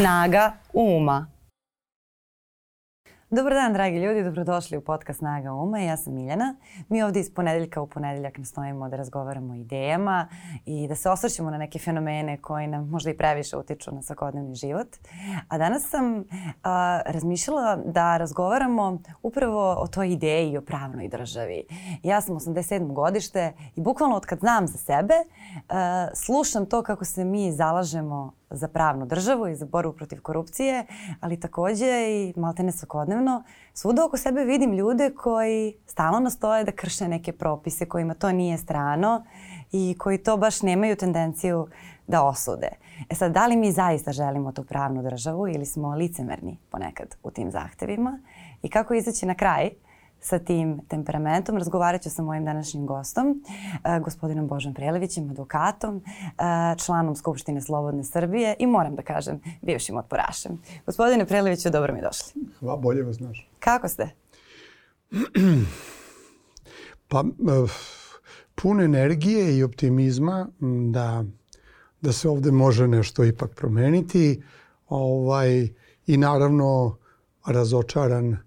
Snaga uma. Dobar dan, dragi ljudi, dobrodošli u podcast Snaga Uma. Ja sam Miljana. Mi ovde iz ponedeljka u ponedeljak nastojimo da razgovaramo o idejama i da se osvrćemo na neke fenomene koji nam možda i previše utiču na svakodnevni život. A danas sam a, razmišljala da razgovaramo upravo o toj ideji o pravnoj državi. Ja sam 87. godište i bukvalno od kad znam za sebe a, slušam to kako se mi zalažemo za pravnu državu i za borbu protiv korupcije, ali takođe i maltene svakodnevno svuda oko sebe vidim ljude koji stalno nastoje da krše neke propise kojima to nije strano i koji to baš nemaju tendenciju da osude. E sad, da li mi zaista želimo tu pravnu državu ili smo licemerni ponekad u tim zahtevima i kako izaći na kraj uh, sa tim temperamentom. Razgovarat ću sa mojim današnjim gostom, uh, gospodinom Božom Prelevićem, advokatom, uh, članom Skupštine Slobodne Srbije i moram da kažem bivšim otporašem. Gospodine Preleviću, dobro mi došli. Hvala, bolje vas znaš. Kako ste? pa, uh, pun energije i optimizma da, da se ovde može nešto ipak promeniti. Ovaj, I naravno razočaran uh,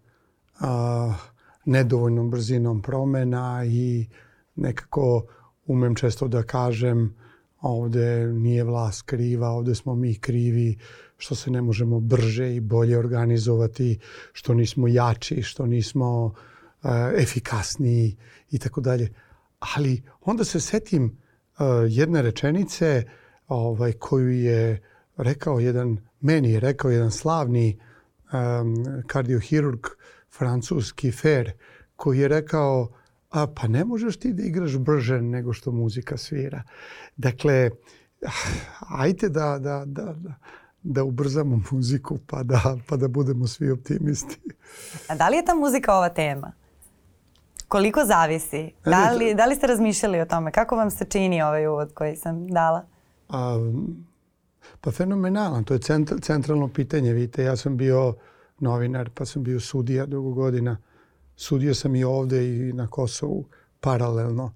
nedovoljnom brzinom promena i nekako umem često da kažem ovde nije vlast kriva, ovde smo mi krivi što se ne možemo brže i bolje organizovati, što nismo jači, što nismo uh, efikasniji i tako dalje. Ali onda se setim uh, jedne rečenice ovaj, koju je rekao jedan, meni je rekao jedan slavni um, kardiohirurg francuski Fer, koji je rekao a pa ne možeš ti da igraš brže nego što muzika svira. Dakle, ajte da, da, da, da, da ubrzamo muziku pa da, pa da budemo svi optimisti. A da li je ta muzika ova tema? Koliko zavisi? Da li, da li ste razmišljali o tome? Kako vam se čini ovaj uvod koji sam dala? A, pa fenomenalan. To je centralno pitanje. Vidite, ja sam bio novinar, pa sam bio sudija dugo godina. Sudio sam i ovde i na Kosovu paralelno,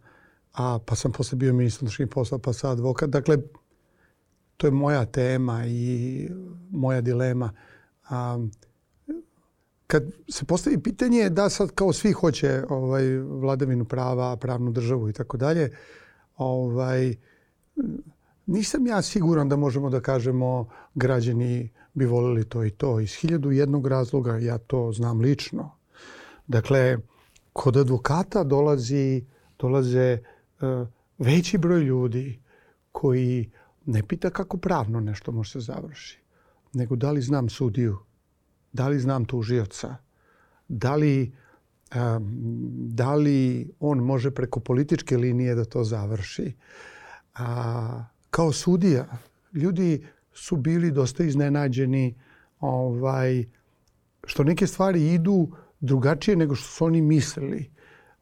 a pa sam posle bio ministar unutrašnjih poslova, pa sad advokat. Dakle, to je moja tema i moja dilema. A, kad se postavi pitanje da sad kao svi hoće ovaj, vladavinu prava, pravnu državu i tako dalje, ovaj, nisam ja siguran da možemo da kažemo građani bi volili to i to. Iz hiljadu jednog razloga ja to znam lično. Dakle, kod advokata dolazi, dolaze uh, veći broj ljudi koji ne pita kako pravno nešto može se završi, nego da li znam sudiju, da li znam tužioca, da li, um, da li on može preko političke linije da to završi. A, kao sudija, ljudi su bili dosta iznenađeni ovaj, što neke stvari idu drugačije nego što su oni mislili.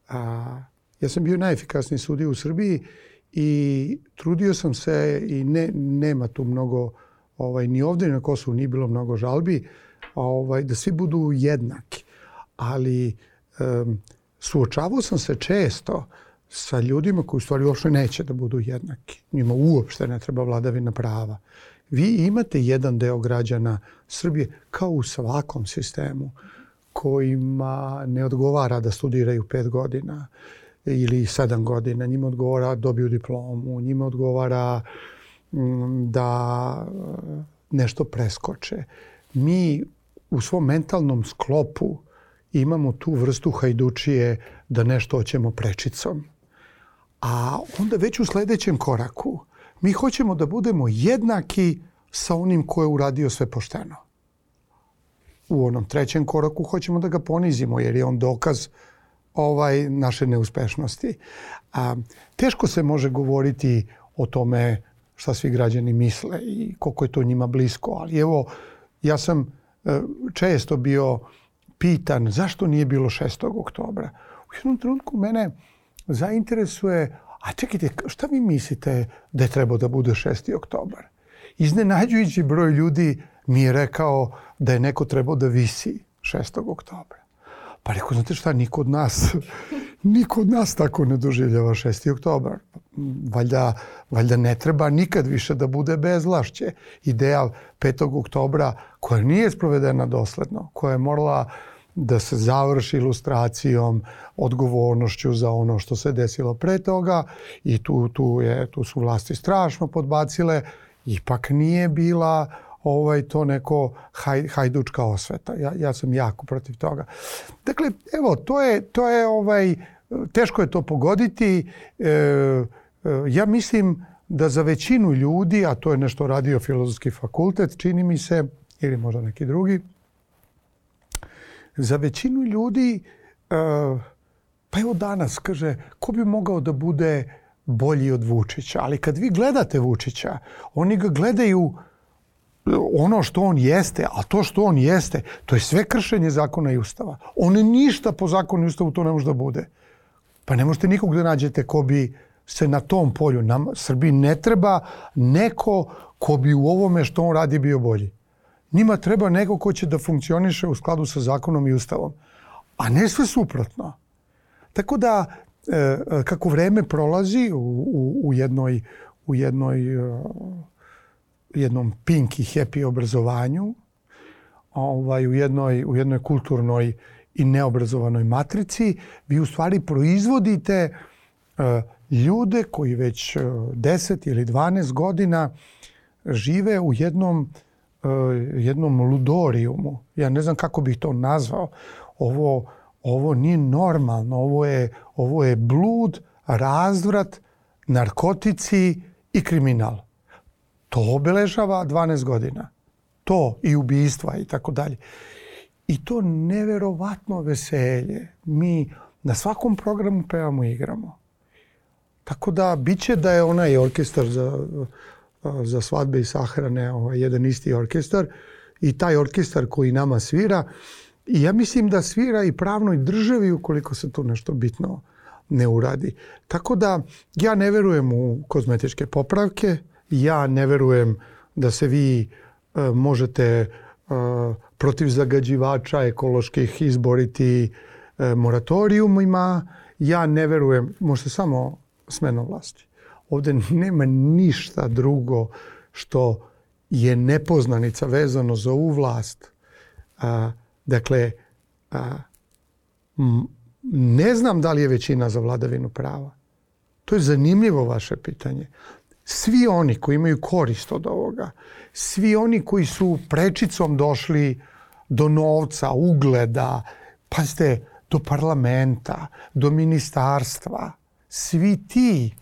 A, ja sam bio najefikasniji sudija u Srbiji i trudio sam se i ne, nema tu mnogo, ovaj, ni ovde ni na Kosovu nije bilo mnogo žalbi, ovaj, da svi budu jednaki. Ali um, suočavao sam se često sa ljudima koji u stvari uopšte neće da budu jednaki. Njima uopšte ne treba vladavina prava. Vi imate jedan deo građana Srbije, kao u svakom sistemu, kojima ne odgovara da studiraju pet godina ili sedam godina. Njima odgovara da dobiju diplomu, njima odgovara mm, da nešto preskoče. Mi u svom mentalnom sklopu imamo tu vrstu hajdučije da nešto hoćemo prečicom. A onda već u sledećem koraku mi hoćemo da budemo jednaki sa onim ko je uradio sve pošteno. U onom trećem koraku hoćemo da ga ponizimo jer je on dokaz ovaj naše neuspešnosti. A, teško se može govoriti o tome šta svi građani misle i koliko je to njima blisko, ali evo, ja sam e, često bio pitan zašto nije bilo 6. oktobra. U jednom trenutku mene zainteresuje A čekajte, šta vi mislite da je trebao da bude 6. oktobar? Iznenađujući broj ljudi mi je rekao da je neko trebao da visi 6. oktobra. Pa rekao, znate šta, niko od nas, niko od nas tako ne doživljava 6. oktobar. Valjda, valjda ne treba nikad više da bude bezlašće. Ideal 5. oktobra koja nije sprovedena dosledno, koja je morala da se završi ilustracijom, odgovornošću za ono što se desilo pre toga i tu, tu, je, tu su vlasti strašno podbacile, ipak nije bila ovaj to neko haj, hajdučka osveta. Ja, ja sam jako protiv toga. Dakle, evo, to je, to je ovaj, teško je to pogoditi. E, e, ja mislim da za većinu ljudi, a to je nešto radio filozofski fakultet, čini mi se, ili možda neki drugi, za većinu ljudi, e, pa evo danas, kaže, ko bi mogao da bude bolji od Vučića? Ali kad vi gledate Vučića, oni ga gledaju ono što on jeste, a to što on jeste, to je sve kršenje zakona i ustava. On ništa po zakonu i ustavu to ne može da bude. Pa ne možete nikog da nađete ko bi se na tom polju, nam, Srbiji ne treba neko ko bi u ovome što on radi bio bolji. Njima treba neko ko će da funkcioniše u skladu sa zakonom i ustavom. A ne sve suprotno. Tako da, e, e, kako vreme prolazi u, u, u jednoj, u jednoj e, jednom pink i happy obrazovanju, ovaj, u, jednoj, u jednoj kulturnoj i neobrazovanoj matrici, vi u stvari proizvodite ljude koji već uh, 10 ili 12 godina žive u jednom, jednom ludorijumu. Ja ne znam kako bih to nazvao. Ovo, ovo nije normalno. Ovo je, ovo je blud, razvrat, narkotici i kriminal. To obeležava 12 godina. To i ubistva i tako dalje. I to neverovatno veselje. Mi na svakom programu pevamo i igramo. Tako da, bit će da je onaj orkestar za, za svadbe i sahrane ovaj, jedan isti orkestar i taj orkestar koji nama svira i ja mislim da svira i pravnoj državi ukoliko se tu nešto bitno ne uradi. Tako da ja ne verujem u kozmetičke popravke, ja ne verujem da se vi e, možete e, protiv zagađivača ekoloških izboriti e, moratorijumima. Ja ne verujem, možete samo smenom vlasti. Ovde nema ništa drugo što je nepoznanica vezano za ovu vlast. A, dakle, a, ne znam da li je većina za vladavinu prava. To je zanimljivo vaše pitanje svi oni koji imaju korist od ovoga, svi oni koji su prečicom došli do novca, ugleda, pazite, do parlamenta, do ministarstva, svi ti,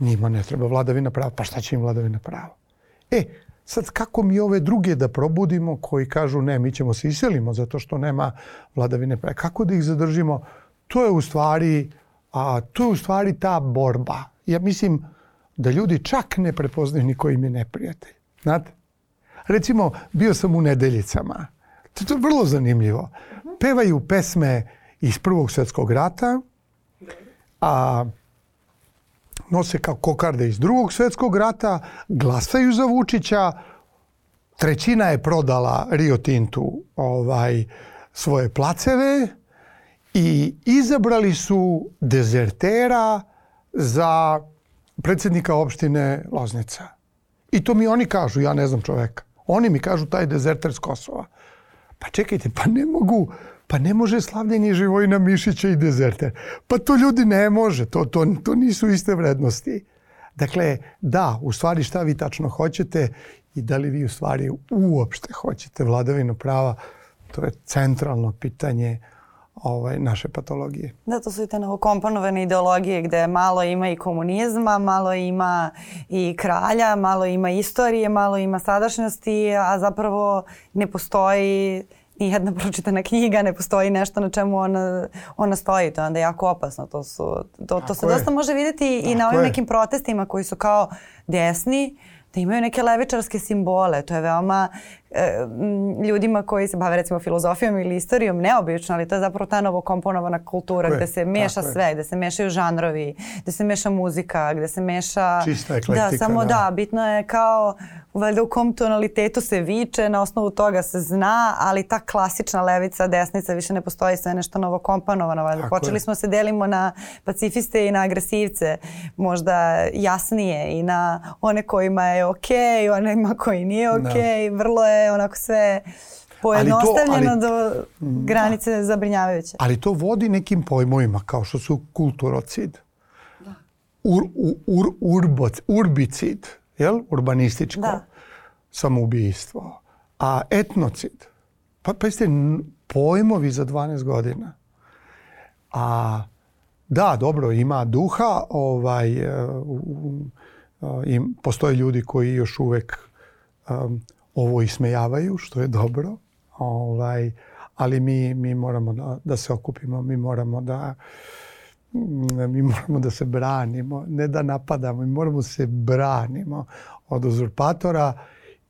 njima ne treba vladavina prava. Pa šta će im vladavina prava? E, sad kako mi ove druge da probudimo koji kažu ne, mi ćemo se iselimo zato što nema vladavine prava. Kako da ih zadržimo? To je u stvari, a, to je u stvari ta borba. Ja mislim, da ljudi čak ne prepoznaju ni koji im je neprijatelj. Znate? Recimo, bio sam u Nedeljicama. To, to je vrlo zanimljivo. Pevaju pesme iz Prvog svetskog rata, a nose kao kokarde iz drugog svetskog rata, glasaju za Vučića, trećina je prodala Rio Tintu ovaj, svoje placeve i izabrali su dezertera za predsednika opštine Loznica. I to mi oni kažu, ja ne znam čoveka. Oni mi kažu taj dezerter s Kosova. Pa čekajte, pa ne mogu, pa ne može slavljenje Živojina Mišića i dezerter. Pa to ljudi ne može, to, to, to nisu iste vrednosti. Dakle, da, u stvari šta vi tačno hoćete i da li vi u stvari uopšte hoćete vladavinu prava, to je centralno pitanje ovaj, naše patologije. Da, to su i te novokomponovane ideologije gde malo ima i komunizma, malo ima i kralja, malo ima istorije, malo ima sadašnjosti, a zapravo ne postoji ni jedna pročitana knjiga, ne postoji nešto na čemu ona, ona stoji. To je onda jako opasno. To, su, to, to se je. dosta može videti Tako i na ovim je. nekim protestima koji su kao desni, da imaju neke levičarske simbole. To je veoma ljudima koji se bave recimo filozofijom ili istorijom neobično, ali to je zapravo ta novokomponovana kultura Tako gde se meša je. sve, gde se mešaju žanrovi, gde se meša muzika, gde se meša... Čista eklektika, Da, samo da. da, bitno je kao valjda u kom tonalitetu se viče, na osnovu toga se zna, ali ta klasična levica, desnica više ne postoji, sve nešto novo komponovano. Valjda. Tako Počeli je. smo se delimo na pacifiste i na agresivce, možda jasnije i na one kojima je okej, okay, onima koji nije okej, vrlo je onako sve pojednostavljeno ali- do granice zabrinjavajuće. Ali to vodi nekim pojmovima kao što su kulturocid, ur, u- ur, urboc, urbicid, jel? urbanističko Da. samoubistvo, a etnocid. Pa, pa jeste pojmovi za 12 godina. A da, dobro, ima duha, ovaj, e, u, u, a, i postoje ljudi koji još uvek um, ovo ismejavaju, što je dobro. Ovaj, ali mi, mi moramo da, da se okupimo, mi moramo da mi moramo da se branimo, ne da napadamo, mi moramo da se branimo od uzurpatora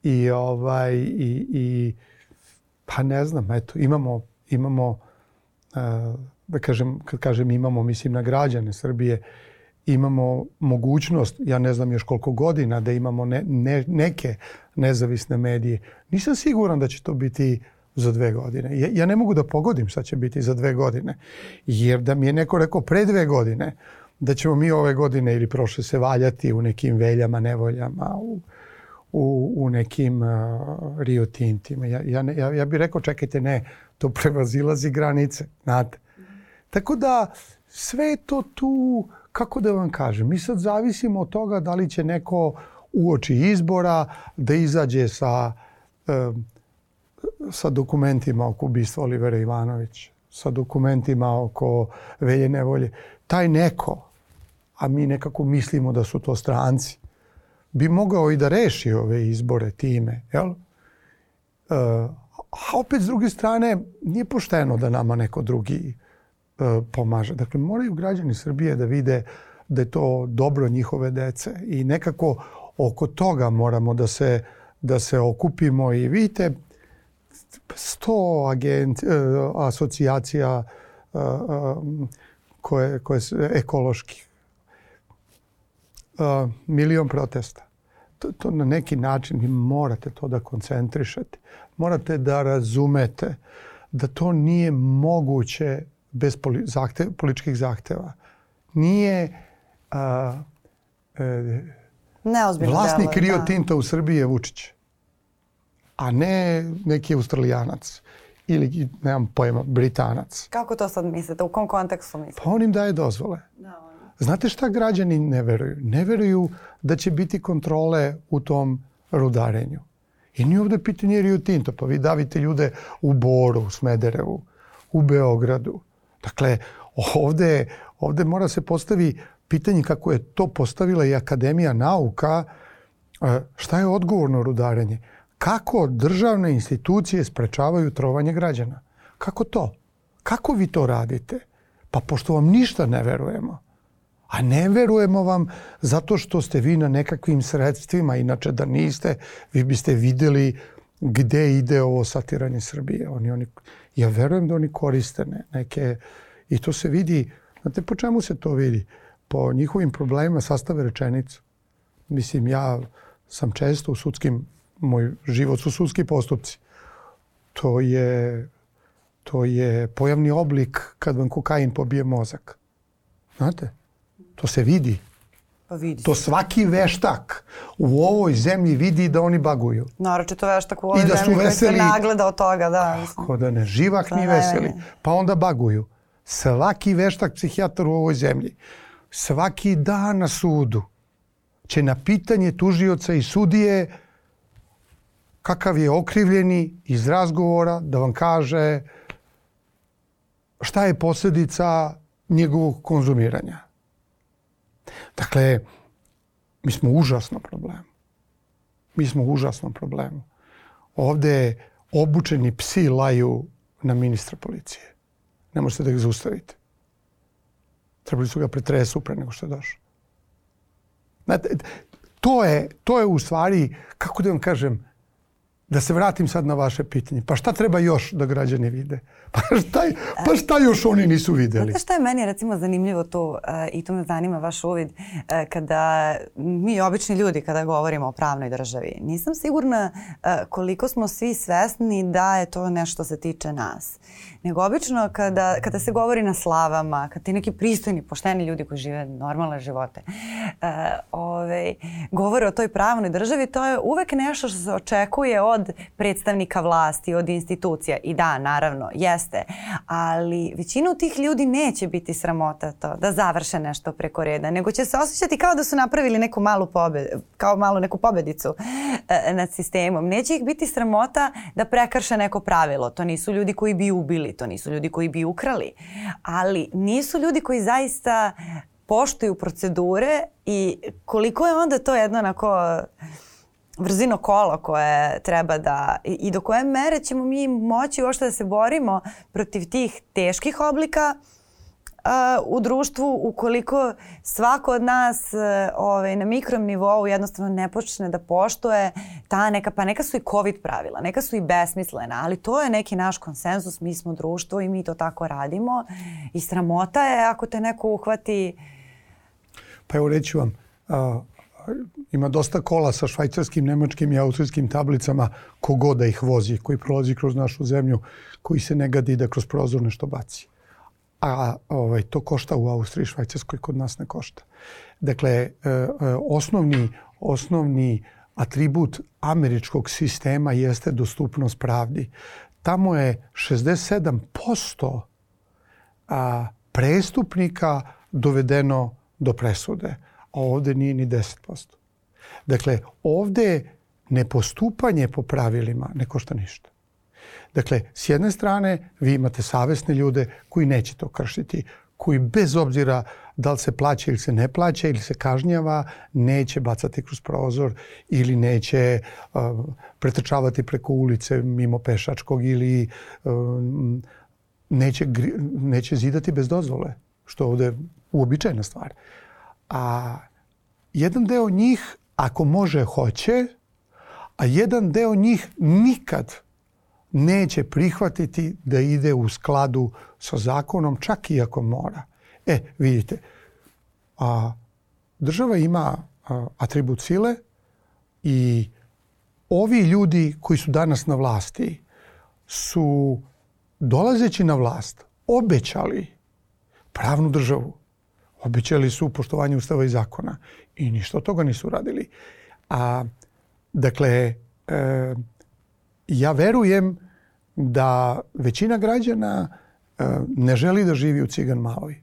i ovaj i, i pa ne znam, eto, imamo imamo e, da kažem, kad kažem imamo, mislim na građane Srbije, imamo mogućnost, ja ne znam još koliko godina, da imamo ne, ne, neke nezavisne medije. Nisam siguran da će to biti za dve godine. Ja, ja ne mogu da pogodim šta će biti za dve godine. Jer da mi je neko rekao pre dve godine da ćemo mi ove godine ili prošle se valjati u nekim veljama, nevoljama, u, u, u nekim uh, Rio Tintima. Ja, ja, ja, ja bih rekao, čekajte, ne, to prevazilazi granice, znate. Tako da sve to tu, kako da vam kažem, mi sad zavisimo od toga da li će neko uoči izbora da izađe sa, sa dokumentima oko ubistva Olivera Ivanović, sa dokumentima oko Velje Nevolje. Taj neko, a mi nekako mislimo da su to stranci, bi mogao i da reši ove izbore time, jel? E, a opet s druge strane nije pošteno da nama neko drugi e, pomaže. Dakle, moraju građani Srbije da vide da je to dobro njihove dece i nekako oko toga moramo da se, da se okupimo i vidite, sto agent, e, asocijacija e, e, koje, koje su ekološki, milion protesta. To, to na neki način vi morate to da koncentrišete. Morate da razumete da to nije moguće bez poli, zahte, političkih zahteva. Nije a, e, Neozbiljno vlasnik deluje, Rio da. Tinta u Srbiji je Vučić, a ne neki Australijanac ili, nemam pojma, Britanac. Kako to sad mislite? U kom kontekstu mislite? Pa on im daje dozvole. Da. Znate šta građani ne veruju? Ne veruju da će biti kontrole u tom rudarenju. I nije ovde pitanje Rio Tinto, pa vi davite ljude u Boru, u Smederevu, u Beogradu. Dakle, ovde, ovde mora se postavi pitanje kako je to postavila i Akademija nauka, e, šta je odgovorno rudarenje? Kako državne institucije sprečavaju trovanje građana? Kako to? Kako vi to radite? Pa pošto vam ništa ne verujemo, a ne verujemo vam zato što ste vi na nekakvim sredstvima, inače da niste, vi biste videli gde ide ovo satiranje Srbije. Oni, oni, ja verujem da oni koriste ne, neke, i to se vidi, znate po čemu se to vidi? Po njihovim problemima sastave rečenicu. Mislim, ja sam često u sudskim, moj život su sudski postupci. To je, to je pojavni oblik kad vam kokain pobije mozak. Znate? To se vidi. Pa vidi To se. svaki veštak u ovoj zemlji vidi da oni baguju. Naročito veštak u ovoj I da su zemlji koji se veseli. nagleda od toga, da. mislim. Da ne, živahni Pa, veseli. Pa onda baguju. Svaki veštak psihijatar u ovoj zemlji, svaki dan na sudu će na pitanje tužioca i sudije kakav je okrivljeni iz razgovora da vam kaže šta je posljedica njegovog konzumiranja. Dakle, mi smo u užasnom problemu. Mi smo u užasnom problemu. Ovde obučeni psi laju na ministra policije. Ne možete da ih zaustavite. Trebali su ga pretresu pre nego što je došao. Znate, to je, to je u stvari, kako da vam kažem, da se vratim sad na vaše pitanje. Pa šta treba još da građani vide? Pa šta, pa šta još oni nisu videli? Znate šta je meni recimo zanimljivo tu uh, i tu me zanima vaš uvid uh, kada mi obični ljudi kada govorimo o pravnoj državi. Nisam sigurna uh, koliko smo svi svesni da je to nešto se tiče nas. Nego obično kada, kada se govori na slavama, kad ti neki pristojni, pošteni ljudi koji žive normalne živote uh, ove, govore o toj pravnoj državi, to je uvek nešto što se očekuje od predstavnika vlasti, od institucija. I da, naravno, jeste. Ali većinu tih ljudi neće biti sramota to da završe nešto preko reda, nego će se osjećati kao da su napravili neku malu pobedu, kao malu neku pobedicu e, nad sistemom. Neće ih biti sramota da prekrše neko pravilo. To nisu ljudi koji bi ubili, to nisu ljudi koji bi ukrali. Ali nisu ljudi koji zaista poštuju procedure i koliko je onda to jedno onako vrzino kolo koje treba da i, i do koje mere ćemo mi moći uopšte da se borimo protiv tih teških oblika uh, u društvu ukoliko svako od nas uh, ovaj, na mikrom nivou jednostavno ne počne da poštuje ta neka, pa neka su i COVID pravila, neka su i besmislena, ali to je neki naš konsenzus, mi smo društvo i mi to tako radimo i sramota je ako te neko uhvati Pa evo reći vam, a, ima dosta kola sa švajcarskim, nemačkim i austrijskim tablicama kogo da ih vozi, koji prolazi kroz našu zemlju, koji se ne gadi da kroz prozor nešto baci. A ovaj, to košta u Austriji, Švajcarskoj, kod nas ne košta. Dakle, e, e, osnovni, osnovni atribut američkog sistema jeste dostupnost pravdi. Tamo je 67% a, prestupnika dovedeno do presude, a ovde nije ni 10%. Dakle, ovde nepostupanje po pravilima ne košta ništa. Dakle, s jedne strane vi imate savesne ljude koji neće to kršiti, koji bez obzira da li se plaća ili se ne plaća ili se kažnjava, neće bacati kroz prozor ili neće uh, pretrčavati preko ulice mimo pešačkog ili uh, neće, neće zidati bez dozvole, što ovde uobičajena stvar. A jedan deo njih, ako može, hoće, a jedan deo njih nikad neće prihvatiti da ide u skladu sa zakonom, čak i ako mora. E, vidite, a, država ima a, atribut sile i ovi ljudi koji su danas na vlasti su dolazeći na vlast obećali pravnu državu. Obećali su poštovanje ustava i zakona i ništa od toga nisu radili. A, dakle, e, ja verujem da većina građana e, ne želi da živi u Cigan Maloj.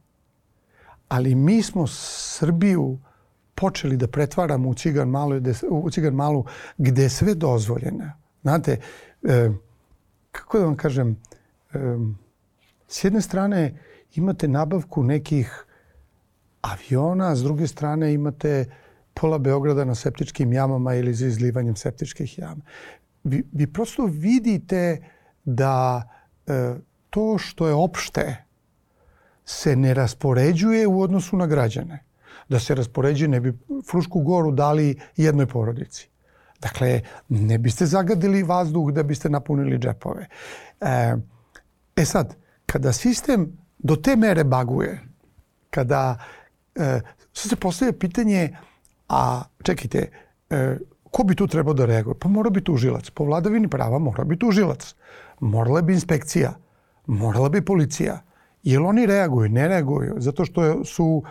Ali mi smo Srbiju počeli da pretvaramo u Cigan Malu, u Cigan Malu gde je sve dozvoljeno. Znate, e, kako da vam kažem, e, s jedne strane imate nabavku nekih aviona, s druge strane imate pola Beograda na septičkim jamama ili za izlivanjem septičkih jama. Vi, vi prosto vidite da e, to što je opšte se ne raspoređuje u odnosu na građane. Da se raspoređuje ne bi Frušku goru dali jednoj porodici. Dakle, ne biste zagadili vazduh da biste napunili džepove. E, e sad, kada sistem do te mere baguje, kada e, se postavlja pitanje, a čekajte, e, ko bi tu trebao da reaguje? Pa mora biti tužilac. Po vladavini prava mora biti tužilac. Morala bi inspekcija. Morala bi policija. Jel oni reaguju? Ne reaguju. Zato što su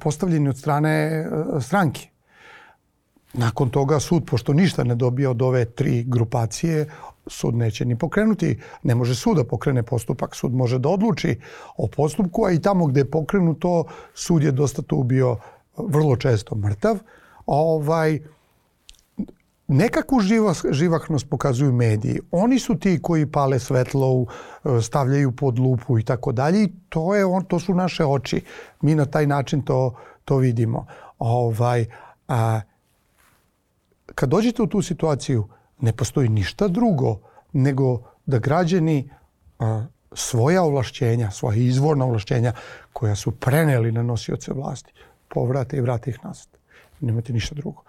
postavljeni od strane stranke. Nakon toga sud, pošto ništa ne dobija od ove tri grupacije, sud neće ni pokrenuti, ne može sud da pokrene postupak, sud može da odluči o postupku, a i tamo gde je pokrenuto, sud je dosta tu bio vrlo često mrtav. Ovaj, nekakvu živahnost pokazuju mediji. Oni su ti koji pale svetlo, stavljaju pod lupu i tako dalje. To, je on, to su naše oči. Mi na taj način to, to vidimo. Ovaj, a, kad dođete u tu situaciju, ne postoji ništa drugo nego da građani a, svoja ovlašćenja, svoja izvorna ovlašćenja koja su preneli na nosioce vlasti, povrate i vrate ih nazad. Nemate ništa drugo.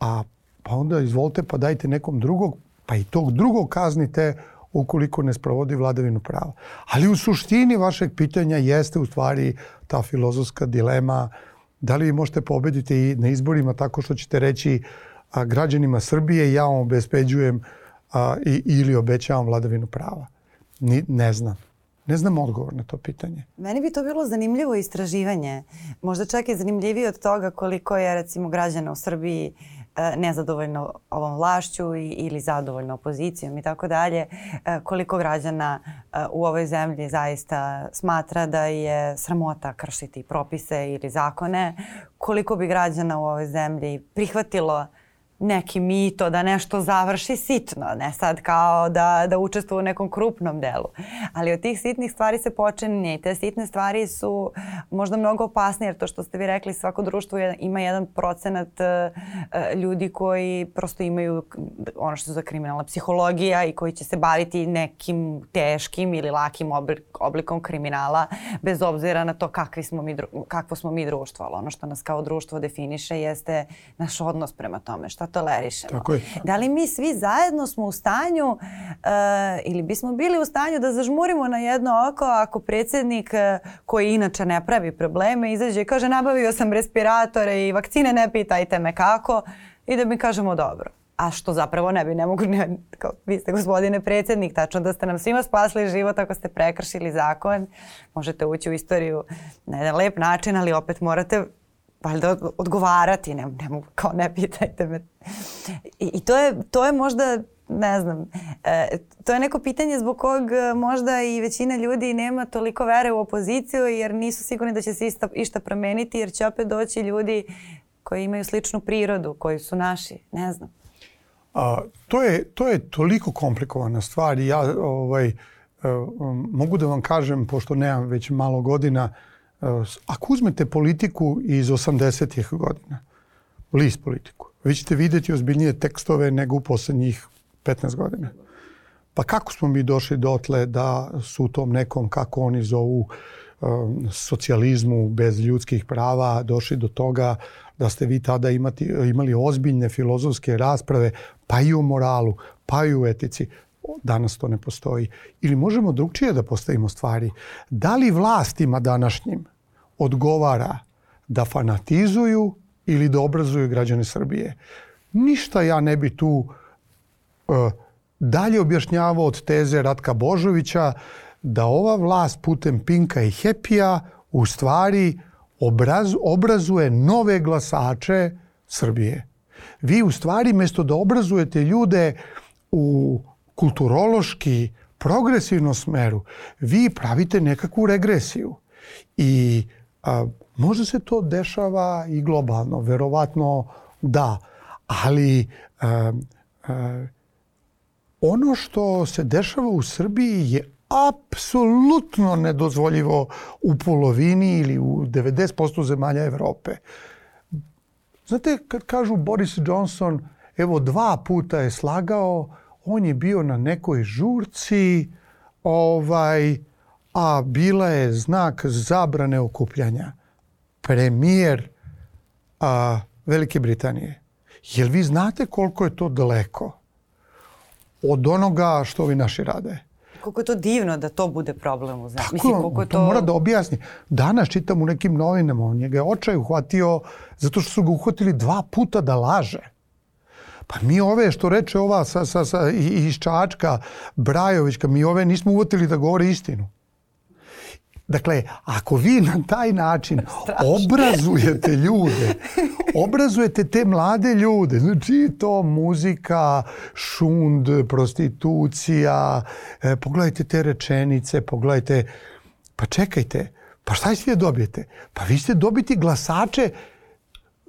A pa onda izvolite pa dajte nekom drugog pa i tog drugog kaznite ukoliko ne sprovodi vladavinu prava. Ali u suštini vašeg pitanja jeste u stvari ta filozofska dilema da li vi možete pobediti i na izborima tako što ćete reći a, građanima Srbije ja vam obezpeđujem a, i, ili obećavam vladavinu prava. Ni, ne znam. Ne znam odgovor na to pitanje. Meni bi to bilo zanimljivo istraživanje. Možda čak i zanimljivije od toga koliko je recimo građana u Srbiji e, nezadovoljno ovom vlašću ili zadovoljno opozicijom i tako dalje. E, koliko građana e, u ovoj zemlji zaista smatra da je sramota kršiti propise ili zakone. Koliko bi građana u ovoj zemlji prihvatilo neki mito da nešto završi sitno, ne sad kao da, da učestvuje u nekom krupnom delu. Ali od tih sitnih stvari se počinje i te sitne stvari su možda mnogo opasnije jer to što ste vi rekli svako društvo je, ima jedan procenat uh, ljudi koji prosto imaju ono što za kriminalna psihologija i koji će se baviti nekim teškim ili lakim oblikom kriminala bez obzira na to kakvi smo mi, kakvo smo mi društvo. Ali ono što nas kao društvo definiše jeste naš odnos prema tome. Šta tolerišemo. Tako je. Da li mi svi zajedno smo u stanju uh, ili bismo bili u stanju da zažmurimo na jedno oko ako predsjednik uh, koji inače ne pravi probleme izađe i kaže nabavio sam respiratore i vakcine ne pitajte me kako i da mi kažemo dobro a što zapravo ne bi, ne mogu, ne, kao, vi ste gospodine predsjednik, tačno da ste nam svima spasli život ako ste prekršili zakon, možete ući u istoriju na jedan lep način, ali opet morate valjda odgovarati, ne, ne mogu, kao ne pitajte me. I, i to, je, to je možda, ne znam, e, to je neko pitanje zbog kog e, možda i većina ljudi nema toliko vere u opoziciju jer nisu sigurni da će se ista, išta promeniti jer će opet doći ljudi koji imaju sličnu prirodu, koji su naši, ne znam. A, to, je, to je toliko komplikovana stvar i ja ovaj, um, mogu da vam kažem, pošto nemam već malo godina, Ako uzmete politiku iz 80. godina, list politiku, vi ćete videti ozbiljnije tekstove nego u poslednjih 15 godina. Pa kako smo mi došli dotle da su u tom nekom, kako oni zovu, um, socijalizmu bez ljudskih prava došli do toga da ste vi tada imati, imali ozbiljne filozofske rasprave pa i o moralu, pa i o etici. Danas to ne postoji. Ili možemo drugčije da postavimo stvari. Da li vlastima današnjim odgovara da fanatizuju ili da obrazuju građane Srbije? Ništa ja ne bi tu uh, dalje objašnjavao od teze Ratka Božovića da ova vlast putem Pinka i Hepija u stvari obraz, obrazuje nove glasače Srbije. Vi u stvari mesto da obrazujete ljude u kulturološki progresivnom smeru, vi pravite nekakvu regresiju. I a, možda se to dešava i globalno, verovatno da, ali a, a, ono što se dešava u Srbiji je apsolutno nedozvoljivo u polovini ili u 90% zemalja Evrope. Znate, kad kažu Boris Johnson, evo dva puta je slagao, on je bio na nekoj žurci, ovaj, a bila je znak zabrane okupljanja. Premijer a, Velike Britanije. Jel vi znate koliko je to daleko od onoga što ovi naši rade? Koliko je to divno da to bude problem zemlji. Tako, Mislim, koliko je to... to mora da objasni. Danas čitam u nekim novinama, on je ga očaj uhvatio zato što su ga uhvatili dva puta da laže. Pa mi ove što reče ova sa, sa, sa, iz Čačka, Brajovićka, mi ove nismo uvotili da govore istinu. Dakle, ako vi na taj način obrazujete ljude, obrazujete te mlade ljude, znači to muzika, šund, prostitucija, e, pogledajte te rečenice, pogledajte, pa čekajte, pa šta ćete dobijete? Pa vi ćete dobiti glasače,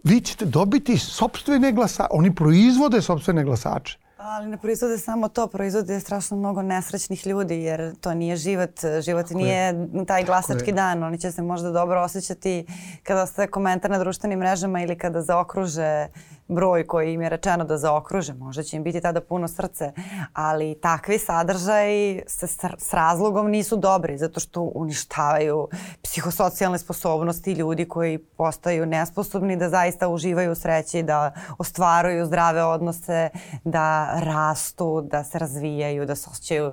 vi ćete dobiti sobstvene glasače, oni proizvode sobstvene glasače. Ali ne proizvode samo to, proizvode strašno mnogo nesrećnih ljudi jer to nije život. Život Tako nije je. taj glasački dan. Oni će se možda dobro osjećati kada ostave komentar na društvenim mrežama ili kada zaokruže broj koji im je rečeno da zaokruže. Možda će im biti tada puno srce, ali takvi sadržaji se s razlogom nisu dobri zato što uništavaju psihosocijalne sposobnosti ljudi koji postaju nesposobni da zaista uživaju u sreći, da ostvaruju zdrave odnose, da rastu, da se razvijaju, da se osjećaju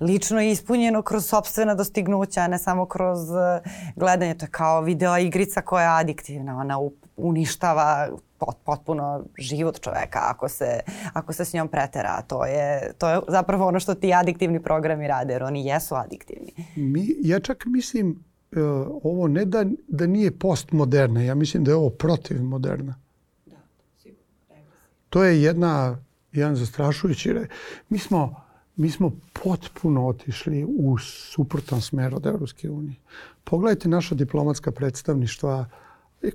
lično ispunjeno kroz sobstvena dostignuća, ne samo kroz eh, gledanje. To je kao video igrica koja je adiktivna. Ona uništava pot, potpuno život čoveka ako se, ako se s njom pretera. To je, to je zapravo ono što ti adiktivni programi rade, jer oni jesu adiktivni. Mi, ja čak mislim uh, ovo ne da, da nije postmoderna, ja mislim da je ovo protiv moderna. Da, sigurno. To je jedna, jedan zastrašujući re. Mi smo, mi smo potpuno otišli u suprotan smer od Evropske unije. Pogledajte naša diplomatska predstavništva,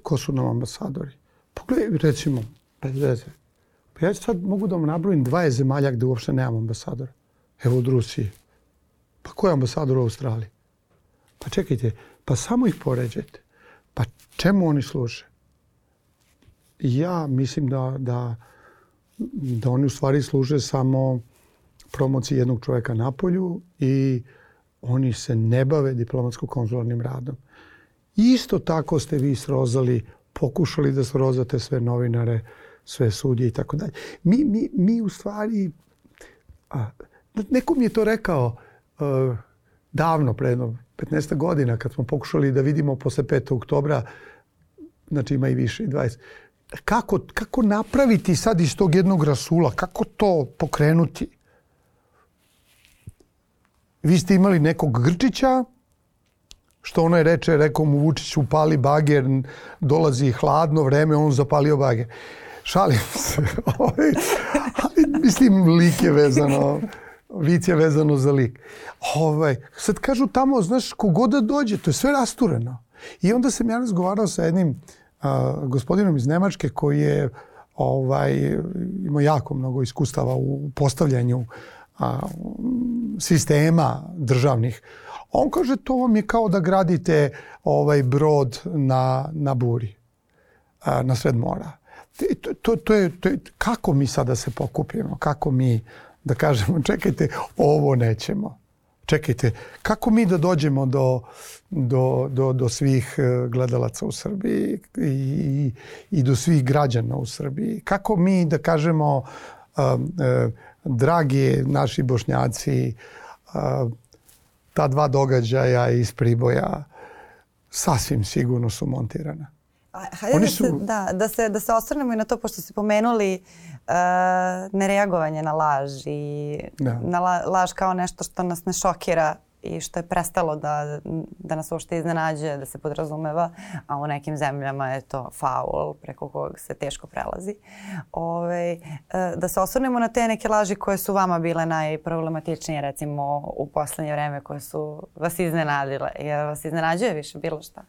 ko su nam ambasadori. Pogledaj, recimo, bez veze. Pa ja sad mogu da vam nabrojim 20 zemalja gde uopšte nemam ambasadora. Evo od Rusije. Pa ko je ambasador u Australiji? Pa čekajte, pa samo ih poređajte. Pa čemu oni služe? Ja mislim da, da, da oni u stvari služe samo promociji jednog čoveka na polju i oni se ne bave diplomatsko-konzularnim radom. Isto tako ste vi srozali pokušali da srozate sve novinare, sve sudje i tako dalje. Mi, mi, mi u stvari, a, neko mi je to rekao uh, davno, pre 15 godina, kad smo pokušali da vidimo posle 5. oktobra, znači ima i više, 20, kako, kako napraviti sad iz tog jednog rasula, kako to pokrenuti? Vi ste imali nekog Grčića, Što ono je reče, rekao mu Vučić upali bager, dolazi hladno vreme, on zapalio bager. Šalim se. Ovaj, ali, mislim, lik je vezano, vic je vezano za lik. Ovaj, sad kažu tamo, znaš, kogod da dođe, to je sve rastureno. I onda sam ja razgovarao sa jednim a, gospodinom iz Nemačke koji je ovaj, imao jako mnogo iskustava u postavljanju a, sistema državnih On kaže to vam je kao da gradite ovaj brod na, na buri, na sred mora. To, to, to, je, to je, kako mi sada se pokupimo, kako mi da kažemo čekajte ovo nećemo. Čekajte, kako mi da dođemo do, do, do, do svih e, gledalaca u Srbiji i, i do svih građana u Srbiji? Kako mi da kažemo, uh, uh, dragi naši bošnjaci, uh, ta dva događaja iz Priboja sasvim sigurno su montirana. A, hajde Oni da, su... se, da, da, se, da se osvrnemo i na to, pošto ste pomenuli uh, nereagovanje na laž i da. na la, laž kao nešto što nas ne šokira i što je prestalo da, da nas uopšte iznenađuje, da se podrazumeva, a u nekim zemljama je to faul preko kog se teško prelazi. Ove, e, da se osvrnemo na te neke laži koje su vama bile najproblematičnije recimo u poslednje vreme koje su vas iznenadile. Jer vas iznenađuje više bilo šta?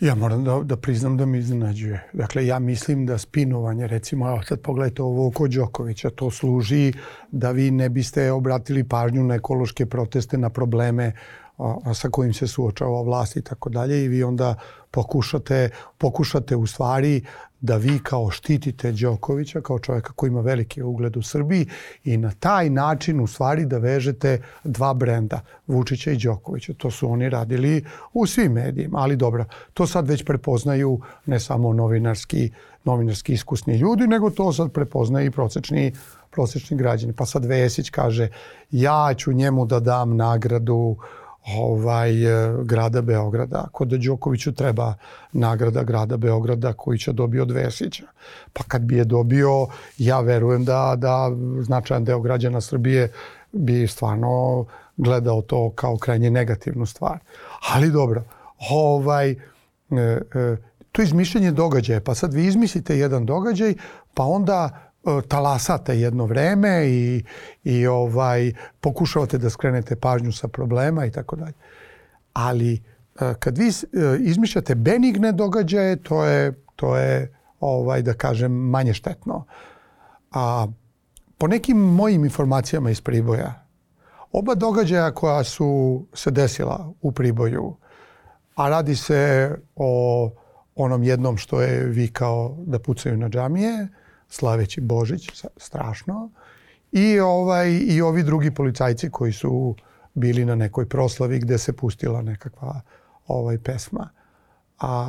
Ja moram da, da priznam da me iznenađuje. Dakle, ja mislim da spinovanje, recimo, evo sad pogledajte ovo oko Đokovića, to služi da vi ne biste obratili pažnju na ekološke proteste, na probleme a, sa kojim se suočava vlast i tako dalje i vi onda pokušate, pokušate u stvari da vi kao štitite Đokovića kao čovjeka koji ima veliki ugled u Srbiji i na taj način u stvari da vežete dva brenda, Vučića i Đokovića. To su oni radili u svim medijima, ali dobro, to sad već prepoznaju ne samo novinarski, novinarski iskusni ljudi, nego to sad prepoznaju i prosečni prosečni građani. Pa sad Vesić kaže ja ću njemu da dam nagradu ovaj, e, grada Beograda. Ako da Đokoviću treba nagrada grada Beograda koji će dobio od Vesića. Pa kad bi je dobio, ja verujem da, da značajan deo građana Srbije bi stvarno gledao to kao krajnje negativnu stvar. Ali dobro, ovaj, e, e, to je izmišljenje događaja. Pa sad vi izmislite jedan događaj, pa onda talasate jedno vreme i, i ovaj, pokušavate da skrenete pažnju sa problema i tako dalje. Ali e, kad vi e, izmišljate benigne događaje, to je, to je ovaj, da kažem, manje štetno. A po nekim mojim informacijama iz Priboja, oba događaja koja su se desila u Priboju, a radi se o onom jednom što je vikao da pucaju na džamije, slaveći Božić, strašno. I, ovaj, I ovi drugi policajci koji su bili na nekoj proslavi gde se pustila nekakva ovaj pesma. A,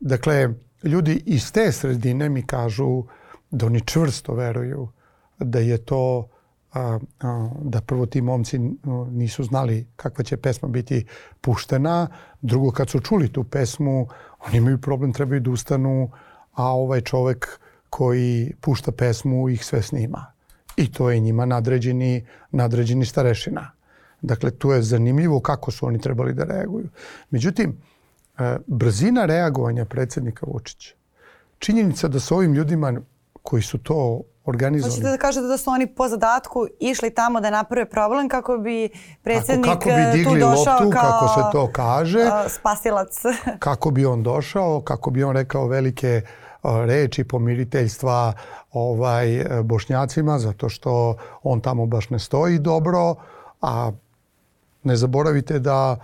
dakle, ljudi iz te sredine mi kažu da oni čvrsto veruju da je to a, a, da prvo ti momci nisu znali kakva će pesma biti puštena, drugo kad su čuli tu pesmu, oni imaju problem, trebaju da ustanu, a ovaj čovek koji pušta pesmu ih sve snima. I to je njima nadređeni, nadređeni starešina. Dakle, tu je zanimljivo kako su oni trebali da reaguju. Međutim, e, brzina reagovanja predsednika Vučića, činjenica da su ovim ljudima koji su to organizovali. Hoćete da kažete da su oni po zadatku išli tamo da naprave problem kako bi predsednik kako, kako bi e, tu došao loptu, kao kako se to kaže. Spasilac. kako bi on došao, kako bi on rekao velike reči pomiriteljstva ovaj, bošnjacima, zato što on tamo baš ne stoji dobro, a ne zaboravite da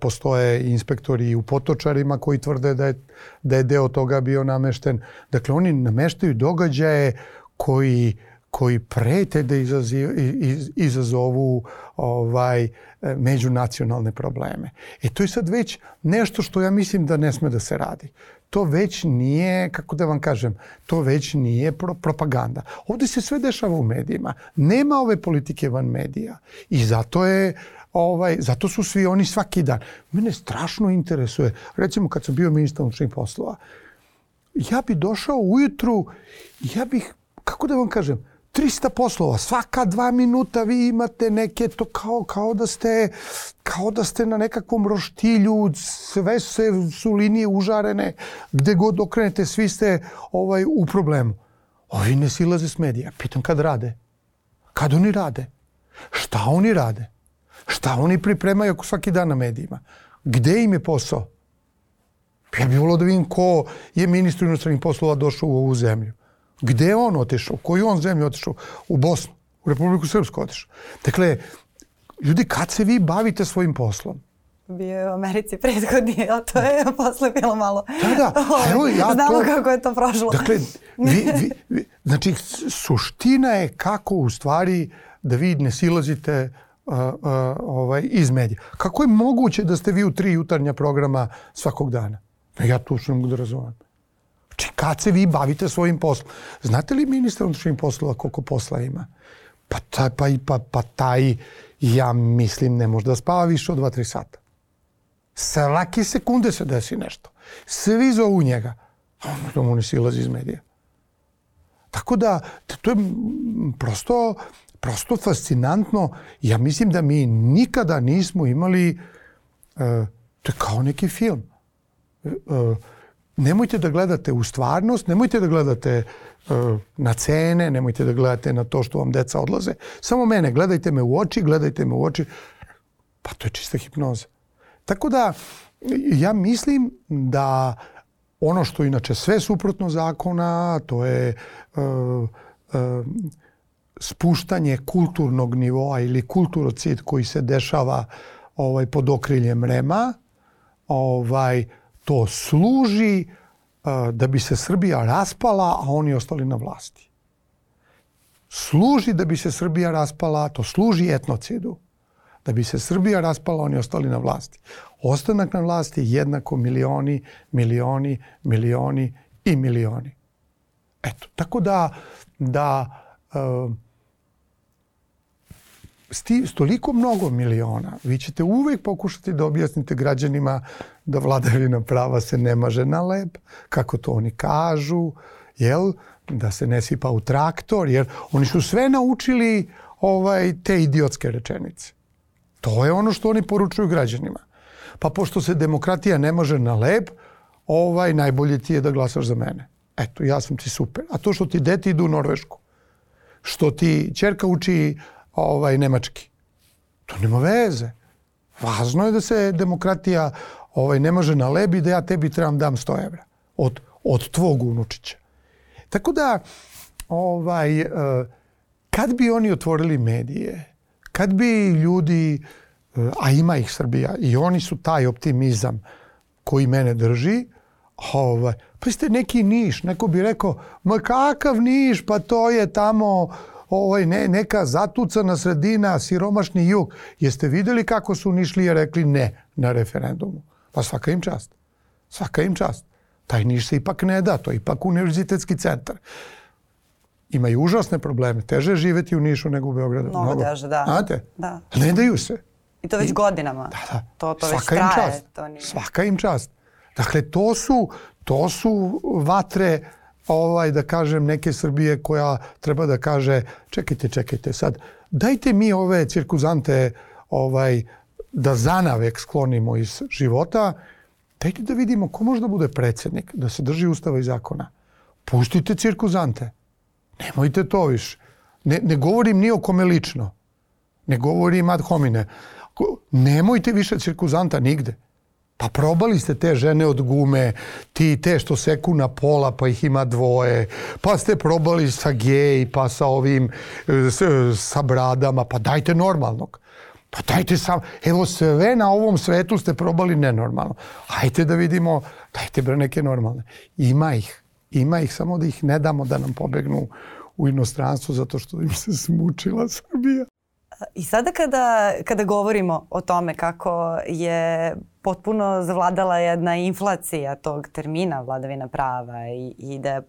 postoje inspektori u Potočarima koji tvrde da je, da je deo toga bio namešten. Dakle, oni nameštaju događaje koji koji prete da izazi, iz, izazovu ovaj, međunacionalne probleme. E to je sad već nešto što ja mislim da ne sme da se radi. To već nije, kako da vam kažem, to već nije pro propaganda. Ovde se sve dešava u medijima. Nema ove politike van medija. I zato je ovaj, zato su svi oni svaki dan. Mene strašno interesuje, recimo kad sam bio ministar unučnih poslova, ja bi došao ujutru, ja bih, kako da vam kažem, 300 poslova, svaka dva minuta vi imate neke to kao, kao da ste kao da ste na nekakvom roštilju, sve se su linije užarene, gde god okrenete, svi ste ovaj u problemu. Ovi ne silaze s medija. Pitam kad rade? Kad oni rade? Šta oni rade? Šta oni pripremaju ako svaki dan na medijima? Gde im je posao? Ja bih volio da vidim ko je ministru inostranih poslova došao u ovu zemlju. Gde je on otišao? Koju on zemlju otišao? U Bosnu, u Republiku Srpsku otišao. Dakle, ljudi, kad se vi bavite svojim poslom? bio je u Americi prethodni, a to je posle bilo malo... Da, da. Evo, ja Znamo to... kako je to prošlo. Dakle, vi, vi, vi, znači, suština je kako u stvari da vi ne silazite uh, uh, ovaj, iz medija. Kako je moguće da ste vi u tri jutarnja programa svakog dana? Ja tu što ne mogu da razumem. Znači, kad se vi bavite svojim poslom? Znate li ministar unutrašnjih poslova koliko posla ima? Pa taj, pa, pa, pa taj, ja mislim, ne može da spava više od 2-3 sata. Svake sekunde se desi nešto. Svi zovu njega. A on mu ne silazi iz medija. Tako da, to je prosto, prosto fascinantno. Ja mislim da mi nikada nismo imali, uh, to je kao neki film. Uh, nemojte da gledate u stvarnost, nemojte da gledate uh, na cene, nemojte da gledate na to što vam deca odlaze. Samo mene, gledajte me u oči, gledajte me u oči. Pa to je čista hipnoza. Tako da, ja mislim da ono što inače sve suprotno zakona, to je uh, uh, spuštanje kulturnog nivoa ili kulturocid koji se dešava ovaj pod okriljem Rema, ovaj to služi uh, da bi se Srbija raspala, a oni ostali na vlasti. Služi da bi se Srbija raspala, to služi etnocidu. Da bi se Srbija raspala, oni ostali na vlasti. Ostanak na vlasti jednako milioni, milioni, milioni i milioni. Eto, tako da, da sti, s toliko mnogo miliona, vi ćete uvek pokušati da objasnite građanima da vladavina prava se ne maže na lep, kako to oni kažu, jel? Da se ne sipa u traktor, jer oni su sve naučili ovaj te idiotske rečenice. To je ono što oni poručuju građanima. Pa pošto se demokratija ne može na lep, ovaj najbolje ti je da glasaš za mene. Eto, ja sam ti super. A to što ti deti idu u Norvešku, što ti čerka uči ovaj, nemački. To nema veze. Važno je da se demokratija ovaj, ne može na lebi da ja tebi trebam dam 100 evra od, od tvog unučića. Tako da, ovaj, eh, kad bi oni otvorili medije, kad bi ljudi, eh, a ima ih Srbija, i oni su taj optimizam koji mene drži, Ovaj, pa ste neki Niš, neko bi rekao, ma kakav Niš, pa to je tamo ovaj, ne, neka zatucana sredina, siromašni jug. Jeste videli kako su Nišlije rekli ne na referendumu? Pa svaka im čast. Svaka im čast. Taj Niš se ipak ne da, to je ipak univerzitetski centar. Imaju užasne probleme. Teže živeti u Nišu nego u Beogradu. Mnogo, Mnogo. teže, da. Znate? Da. Ne daju se. I to već I, godinama. Da, da. To, to Svaka već traje. Im čast. To nije... Svaka im čast. Dakle, to su, to su vatre ovaj, da kažem, neke Srbije koja treba da kaže, čekajte, čekajte sad, dajte mi ove cirkuzante ovaj, da zanavek sklonimo iz života, dajte da vidimo ko može da bude predsednik, da se drži ustava i zakona. Pustite cirkuzante. Nemojte to više. Ne, ne govorim ni o kome lično. Ne govorim ad homine. Nemojte više cirkuzanta nigde. Pa probali ste te žene od gume, ti te što seku na pola pa ih ima dvoje, pa ste probali sa gej, pa sa ovim, sa bradama, pa dajte normalnog. Pa dajte sam, evo sve na ovom svetu ste probali nenormalno. Hajte da vidimo, dajte bre neke normalne. Ima ih, ima ih, samo da ih ne damo da nam pobegnu u inostranstvo zato što im se smučila Srbija. I sada kada, kada govorimo o tome kako je potpuno zavladala jedna inflacija tog termina vladavina prava i, i da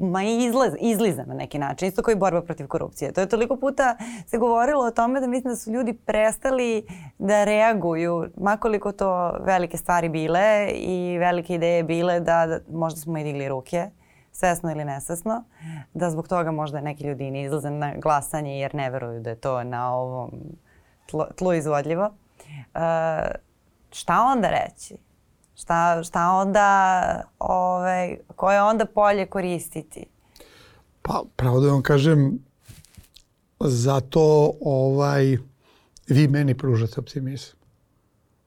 ma izlaz, izliza na neki način, isto kao i borba protiv korupcije. To je toliko puta se govorilo o tome da mislim da su ljudi prestali da reaguju, makoliko to velike stvari bile i velike ideje bile da, da možda smo i digli ruke svesno ili nesvesno, da zbog toga možda neki ljudi ne izlaze na glasanje jer ne veruju da je to na ovom tlu, tlu izvodljivo. Uh, šta onda reći? Šta, šta onda, ovaj, koje onda polje koristiti? Pa, pravo da vam kažem, zato ovaj, vi meni pružate optimizam.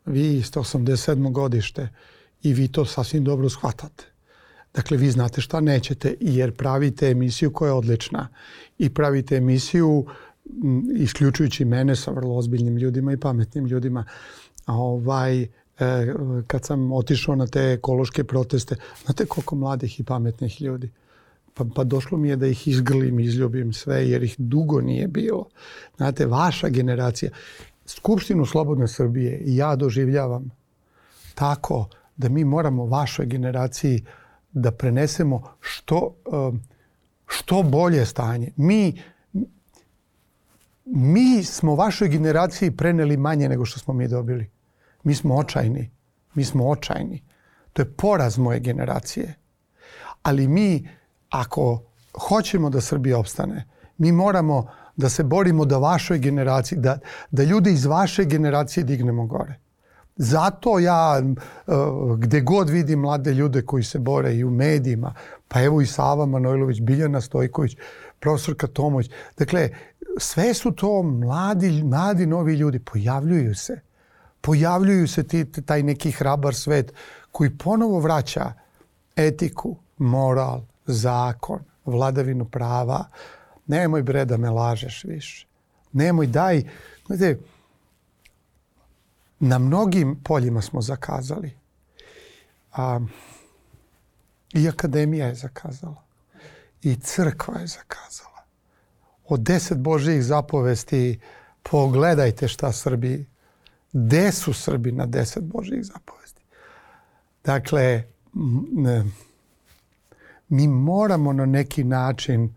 Vi ste 87. godište i vi to sasvim dobro shvatate. Dakle, vi znate šta nećete jer pravite emisiju koja je odlična i pravite emisiju isključujući mene sa vrlo ozbiljnim ljudima i pametnim ljudima. Ovaj, e, kad sam otišao na te ekološke proteste, znate koliko mladih i pametnih ljudi? Pa, pa došlo mi je da ih izgrlim, izljubim sve, jer ih dugo nije bilo. Znate, vaša generacija, Skupštinu Slobodne Srbije ja doživljavam tako da mi moramo vašoj generaciji uh, da prenesemo što, što bolje stanje. Mi, mi smo vašoj generaciji preneli manje nego što smo mi dobili. Mi smo očajni. Mi smo očajni. To je poraz moje generacije. Ali mi, ako hoćemo da Srbija opstane, mi moramo da se borimo da vašoj generaciji, da, da ljude iz vaše generacije dignemo gore. Zato ja e, gde god vidim mlade ljude koji se bore i u medijima, pa evo i Sava Manojlović, Biljana Stojković, profesorka Tomoć, dakle, sve su to mladi, mladi novi ljudi, pojavljuju se. Pojavljuju se ti, taj neki hrabar svet koji ponovo vraća etiku, moral, zakon, vladavinu prava. Nemoj bre da me lažeš više. Nemoj, daj, znate, Na mnogim poljima smo zakazali. A, I akademija je zakazala. I crkva je zakazala. Od deset Božijih zapovesti pogledajte šta Srbi, gde su Srbi na deset Božijih zapovesti. Dakle, mi moramo na neki način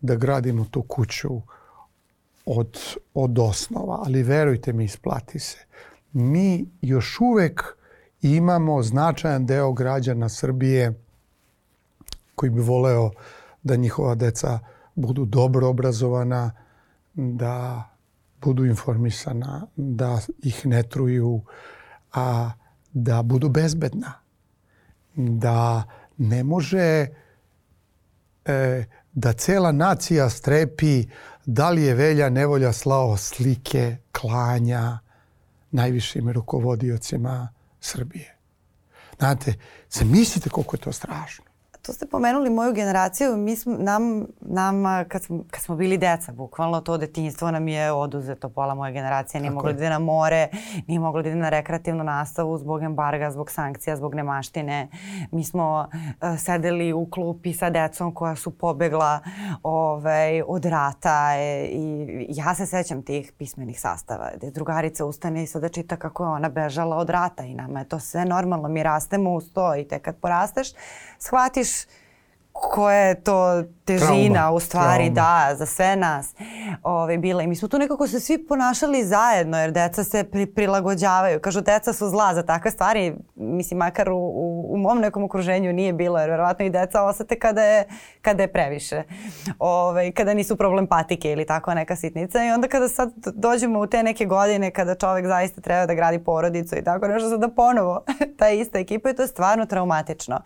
da gradimo tu kuću od, od osnova, ali verujte mi, isplati se mi još uvek imamo značajan deo građana Srbije koji bi voleo da njihova deca budu dobro obrazovana, da budu informisana, da ih ne truju, a da budu bezbedna. Da ne može e, da cela nacija strepi da li je Velja Nevolja slao slike, klanja, najvišim rukovodiocima Srbije. Znate, se mislite koliko je to strašno. To ste pomenuli moju generaciju, mi smo, nam, nam kad, smo, kad smo bili deca, bukvalno to detinjstvo nam je oduzeto, pola moje generacije nije moglo da ide na more, nije moglo da ide na rekreativnu nastavu zbog embarga, zbog sankcija, zbog nemaštine. Mi smo uh, sedeli u klupi sa decom koja su pobegla ovaj, od rata e, i ja se sećam tih pismenih sastava gde drugarica ustane i sada čita kako je ona bežala od rata i nama je to sve normalno, mi rastemo uz to i te kad porasteš shvatiš this koja je to težina Trauma. u stvari, Trauma. da, za sve nas ove, bila. I mi smo tu nekako se svi ponašali zajedno, jer deca se pri, prilagođavaju. Kažu, deca su zla za takve stvari. Mislim, makar u, u, u mom nekom okruženju nije bilo, jer verovatno i deca osete kada je, kada je previše. Ove, kada nisu problem patike ili tako neka sitnica. I onda kada sad dođemo u te neke godine kada čovek zaista treba da gradi porodicu i tako nešto, sada ponovo ta ista ekipa i to je stvarno traumatično.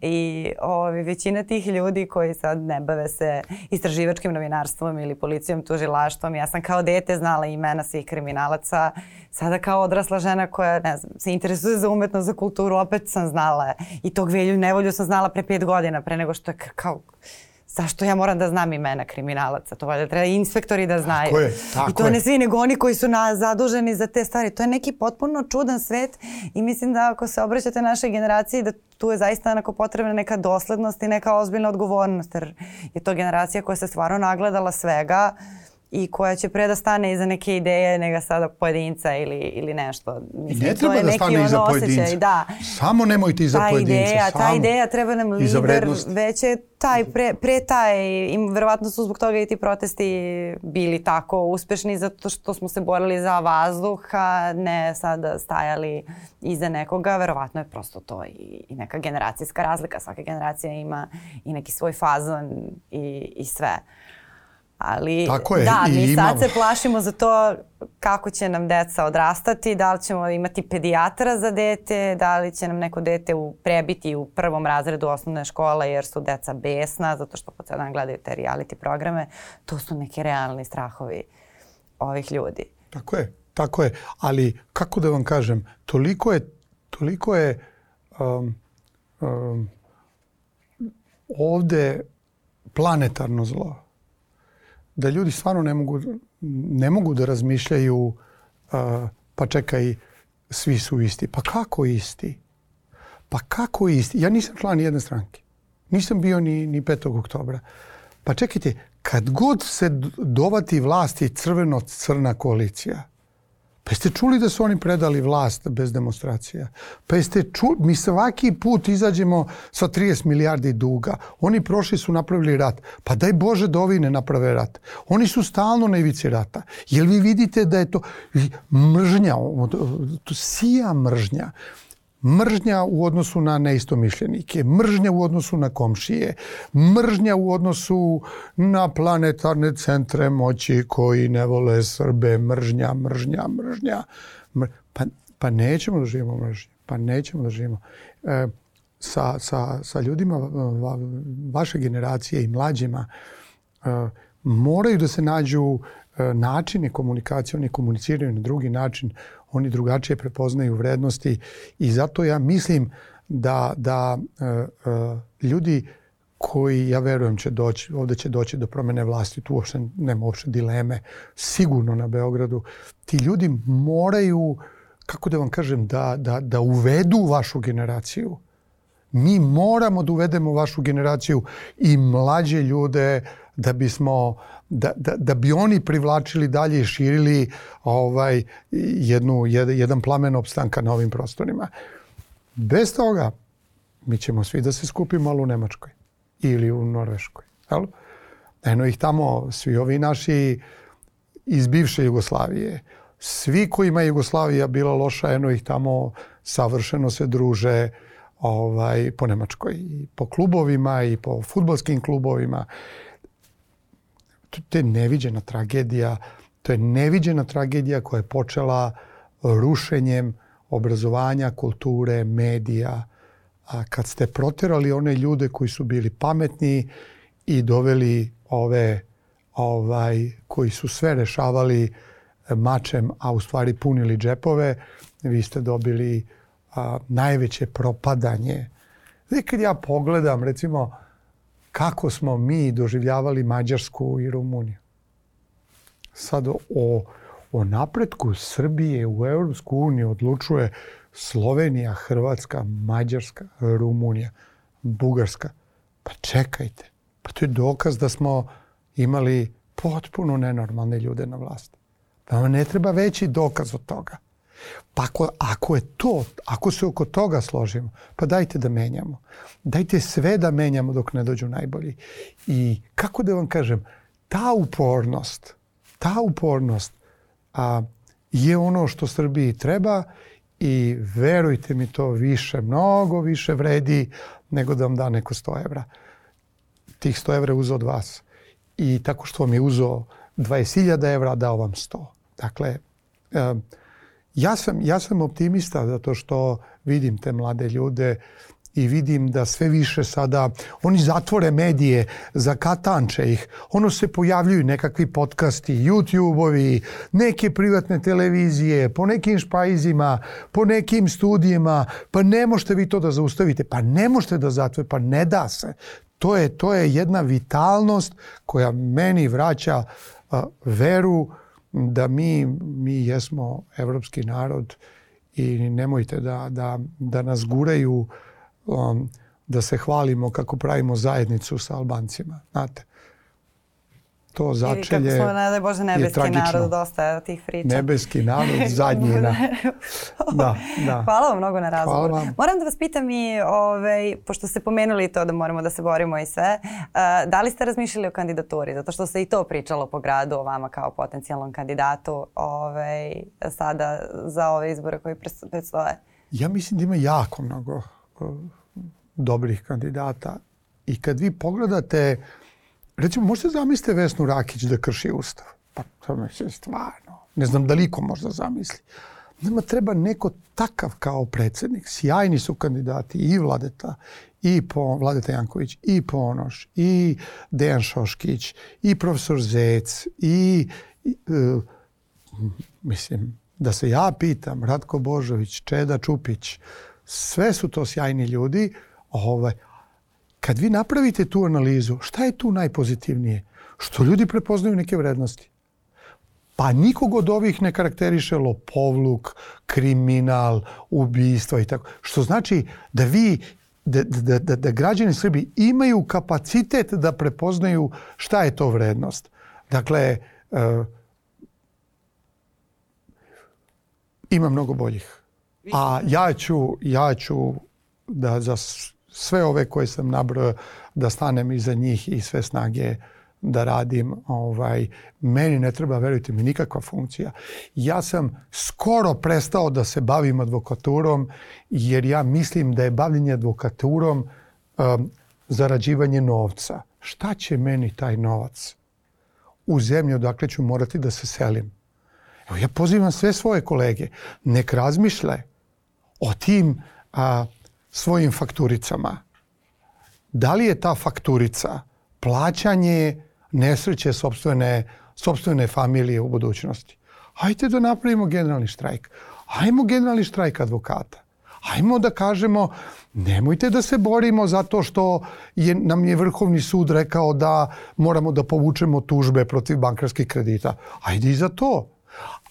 I ove, većina tih ljudi koji sad ne bave se istraživačkim novinarstvom ili policijom, tužilaštvom. Ja sam kao dete znala imena svih kriminalaca. Sada kao odrasla žena koja ne znam, se interesuje za umetnost, za kulturu, opet sam znala. I tog velju nevolju sam znala pre pet godina, pre nego što je kao zašto ja moram da znam imena kriminalaca? To valjda treba inspektori da znaju. Tako je, tako I to je. ne svi, nego oni koji su na, zaduženi za te stvari. To je neki potpuno čudan svet i mislim da ako se obraćate našoj generaciji da tu je zaista onako potrebna neka doslednost i neka ozbiljna odgovornost jer je to generacija koja se stvarno nagledala svega i koja će pre da stane iza neke ideje nego sada pojedinca ili, ili nešto. Mislim, ne treba da stane iza pojedinca. Da. Samo nemojte iza ta pojedinca. Ideja, samo. Ta ideja treba nam lider, već je taj, pre, pre taj, i verovatno su zbog toga i ti protesti bili tako uspešni zato što smo se borili za vazduh, a ne sada stajali iza nekoga. Verovatno je prosto to i, i neka generacijska razlika. Svaka generacija ima i neki svoj fazon i, i sve. Ali Tako je. da, I mi imam... sad se plašimo za to kako će nam deca odrastati, da li ćemo imati pedijatra za dete, da li će nam neko dete u, prebiti u prvom razredu osnovne škole jer su deca besna, zato što po dan gledaju te reality programe. To su neki realni strahovi ovih ljudi. Tako je, tako je. Ali kako da vam kažem, toliko je, toliko je um, um, ovde planetarno zlo da ljudi stvarno ne mogu, ne mogu da razmišljaju uh, pa čekaj, svi su isti. Pa kako isti? Pa kako isti? Ja nisam član jedne stranke. Nisam bio ni, ni 5. oktobra. Pa čekajte, kad god se dovati vlasti crveno-crna koalicija, Pa jeste čuli da su oni predali vlast bez demonstracija? Pa jeste čuli, mi svaki put izađemo sa 30 milijardi duga. Oni prošli su napravili rat. Pa daj Bože da ovi ne naprave rat. Oni su stalno na ivici rata. Jel vi vidite da je to mržnja, sija mržnja mržnja u odnosu na neistomišljenike, mržnja u odnosu na komšije, mržnja u odnosu na planetarne centre moći koji ne vole Srbe, mržnja, mržnja, mržnja. Pa, pa nećemo da živimo mržnje, pa nećemo da živimo. E, sa, sa, sa ljudima vaše generacije i mlađima e, moraju da se nađu e, načini komunikacije, oni komuniciraju na drugi način oni drugačije prepoznaju vrednosti i zato ja mislim da, da uh, uh, ljudi koji, ja verujem, će doći, ovde će doći do promene vlasti, tu uopšte nema uopšte dileme, sigurno na Beogradu, ti ljudi moraju, kako da vam kažem, da, da, da uvedu vašu generaciju. Mi moramo da uvedemo vašu generaciju i mlađe ljude da bismo da, da, da bi oni privlačili dalje i širili ovaj, jednu, jed, jedan plamen opstanka na ovim prostorima. Bez toga mi ćemo svi da se skupimo malo u Nemačkoj ili u Norveškoj. Jel? Eno ih tamo, svi ovi naši iz bivše Jugoslavije, svi kojima je Jugoslavija bila loša, eno ih tamo savršeno se druže ovaj, po Nemačkoj. I po klubovima i po futbolskim klubovima to je neviđena tragedija, to je neviđena tragedija koja je počela rušenjem obrazovanja, kulture, medija. A kad ste proterali one ljude koji su bili pametni i doveli ove ovaj, koji su sve rešavali mačem, a u stvari punili džepove, vi ste dobili a, najveće propadanje Znate, kad ja pogledam, recimo, kako smo mi doživljavali Mađarsku i Rumuniju. Sad o, o napretku Srbije u Europsku uniju odlučuje Slovenija, Hrvatska, Mađarska, Rumunija, Bugarska. Pa čekajte. Pa to je dokaz da smo imali potpuno nenormalne ljude na vlasti. Pa vam ne treba veći dokaz od toga. Pa ako, ako je to, ako se oko toga složimo, pa dajte da menjamo. Dajte sve da menjamo dok ne dođu najbolji. I kako da vam kažem, ta upornost, ta upornost a, je ono što Srbiji treba i verujte mi to više, mnogo više vredi nego da vam da neko 100 evra. Tih 100 evra je uzao od vas. I tako što vam je uzao 20.000 evra, dao vam 100. Dakle, um, Ja sam, ja sam optimista zato što vidim te mlade ljude i vidim da sve više sada oni zatvore medije, zakatanče ih. Ono se pojavljuju nekakvi podcasti, YouTube-ovi, neke privatne televizije, po nekim špajzima, po nekim studijima. Pa ne možete vi to da zaustavite. Pa ne možete da zatvore, pa ne da se. To je, to je jedna vitalnost koja meni vraća a, veru da mi, mi jesmo evropski narod i nemojte da, da, da nas guraju um, da se hvalimo kako pravimo zajednicu sa Albancima. Znate, to začelje kako smo, ne daj Bože, nebeski narod, dosta tih priča. Nebeski narod, zadnji na... da, da. Hvala vam mnogo na razgovor. Moram da vas pitam i, ovaj, pošto ste pomenuli to da moramo da se borimo i sve, uh, da li ste razmišljali o kandidaturi? Zato što se i to pričalo po gradu o vama kao potencijalnom kandidatu ovaj, sada za ove izbore koji predstoje. Ja mislim da ima jako mnogo uh, dobrih kandidata i kad vi pogledate uh, Recimo, možete zamislite Vesnu Rakić da krši ustav? Pa to mi se stvarno. Ne znam da liko možda zamisli. Nama treba neko takav kao predsednik. Sjajni su kandidati i Vladeta, i po, Vladeta Janković, i Ponoš, i Dejan Šoškić, i profesor Zec, i, i uh, mislim, da se ja pitam, Ratko Božović, Čeda Čupić, sve su to sjajni ljudi, ovaj, Kad vi napravite tu analizu, šta je tu najpozitivnije? Što ljudi prepoznaju neke vrednosti. Pa nikog od ovih ne karakteriše lopovluk, kriminal, ubistva i tako. Što znači da vi da, da, da, da građani Srbije imaju kapacitet da prepoznaju šta je to vrednost. Dakle, uh, ima mnogo boljih. A ja ću, ja ću da za sve ove koje sam nabrao da stanem iza njih i sve snage da radim. Ovaj, meni ne treba, verujte mi, nikakva funkcija. Ja sam skoro prestao da se bavim advokaturom jer ja mislim da je bavljenje advokaturom um, zarađivanje novca. Šta će meni taj novac u zemlji odakle ću morati da se selim? Evo, ja pozivam sve svoje kolege, nek razmišlje o tim a, svojim fakturicama. Da li je ta fakturica plaćanje nesreće sobstvene, sobstvene familije u budućnosti? Hajde da napravimo generalni štrajk. Hajmo generalni štrajk advokata. Hajmo da kažemo, nemojte da se borimo zato što je, nam je Vrhovni sud rekao da moramo da povučemo tužbe protiv bankarskih kredita. Hajde i za to.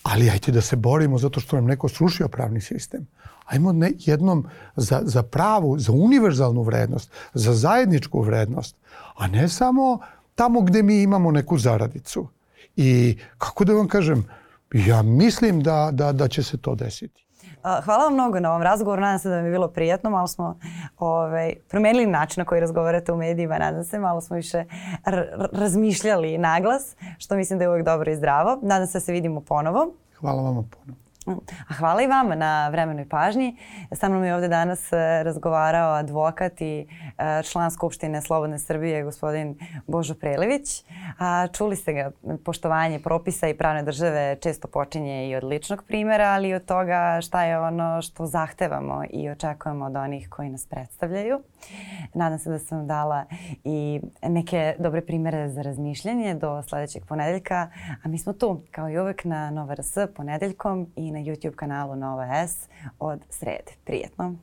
Ali hajde da se borimo zato što nam neko srušio pravni sistem ajmo ne, jednom za, za pravu, za univerzalnu vrednost, za zajedničku vrednost, a ne samo tamo gde mi imamo neku zaradicu. I kako da vam kažem, ja mislim da, da, da će se to desiti. Hvala vam mnogo na ovom razgovoru. Nadam se da vam je bilo prijatno. Malo smo ovaj, promenili način na koji razgovarate u medijima. Nadam se, malo smo više razmišljali naglas, što mislim da je uvek dobro i zdravo. Nadam se da se vidimo ponovo. Hvala vam ponovo. A hvala i vama na vremenoj pažnji. Sa mnom je ovde danas e, razgovarao advokat i e, član Skupštine Slobodne Srbije, gospodin Božo Prelević. A čuli ste ga, poštovanje propisa i pravne države često počinje i od ličnog primera, ali i od toga šta je ono što zahtevamo i očekujemo od onih koji nas predstavljaju. Nadam se da sam dala i neke dobre primere za razmišljanje do sledećeg ponedeljka, a mi smo tu kao i uvek na Nova RS ponedeljkom i na YouTube kanalu Nova S od srede. Prijetno!